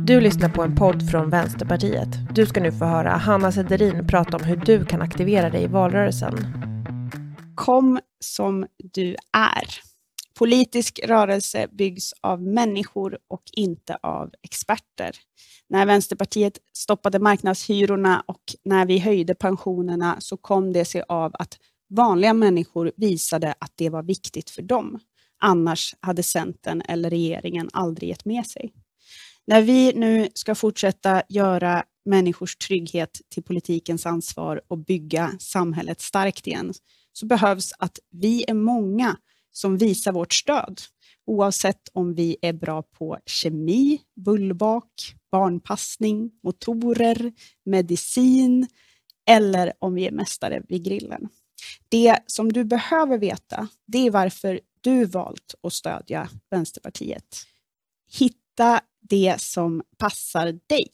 Du lyssnar på en podd från Vänsterpartiet. Du ska nu få höra Hanna Sederin prata om hur du kan aktivera dig i valrörelsen. Kom som du är. Politisk rörelse byggs av människor och inte av experter. När Vänsterpartiet stoppade marknadshyrorna och när vi höjde pensionerna så kom det sig av att vanliga människor visade att det var viktigt för dem. Annars hade Centern eller regeringen aldrig gett med sig. När vi nu ska fortsätta göra människors trygghet till politikens ansvar och bygga samhället starkt igen, så behövs att vi är många som visar vårt stöd, oavsett om vi är bra på kemi, bullbak, barnpassning, motorer, medicin eller om vi är mästare vid grillen. Det som du behöver veta, det är varför du valt att stödja Vänsterpartiet. Hitta det som passar dig.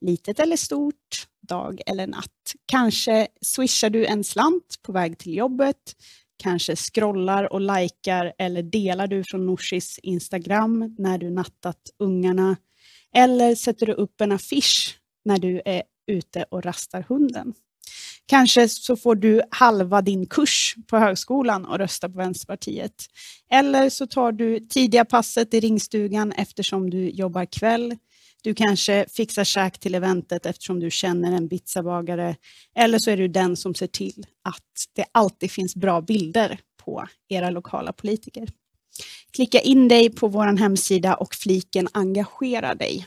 Litet eller stort, dag eller natt. Kanske swishar du en slant på väg till jobbet. Kanske scrollar och likar eller delar du från Norsis Instagram när du nattat ungarna. Eller sätter du upp en affisch när du är ute och rastar hunden. Kanske så får du halva din kurs på högskolan och rösta på Vänsterpartiet. Eller så tar du tidiga passet i ringstugan eftersom du jobbar kväll. Du kanske fixar käk till eventet eftersom du känner en pizzabagare. Eller så är du den som ser till att det alltid finns bra bilder på era lokala politiker. Klicka in dig på vår hemsida och fliken engagera dig.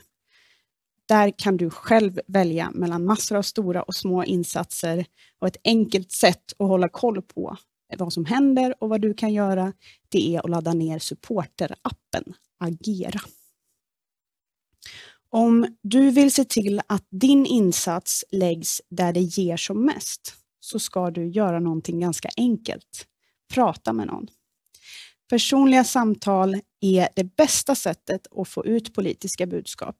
Där kan du själv välja mellan massor av stora och små insatser och ett enkelt sätt att hålla koll på vad som händer och vad du kan göra, det är att ladda ner supporterappen Agera. Om du vill se till att din insats läggs där det ger som mest, så ska du göra någonting ganska enkelt. Prata med någon. Personliga samtal är det bästa sättet att få ut politiska budskap.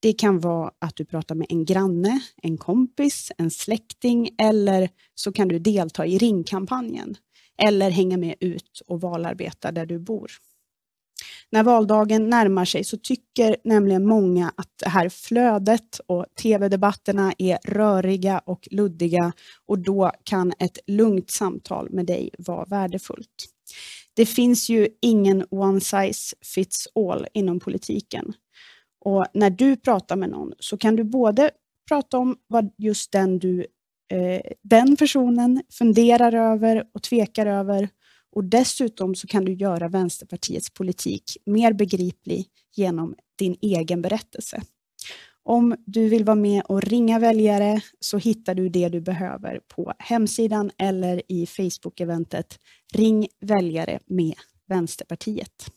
Det kan vara att du pratar med en granne, en kompis, en släkting eller så kan du delta i ringkampanjen eller hänga med ut och valarbeta där du bor. När valdagen närmar sig så tycker nämligen många att det här flödet och tv-debatterna är röriga och luddiga och då kan ett lugnt samtal med dig vara värdefullt. Det finns ju ingen one size fits all inom politiken. Och när du pratar med någon så kan du både prata om vad just den, du, eh, den personen funderar över och tvekar över och dessutom så kan du göra Vänsterpartiets politik mer begriplig genom din egen berättelse. Om du vill vara med och ringa väljare så hittar du det du behöver på hemsidan eller i Facebook-eventet Ring väljare med Vänsterpartiet.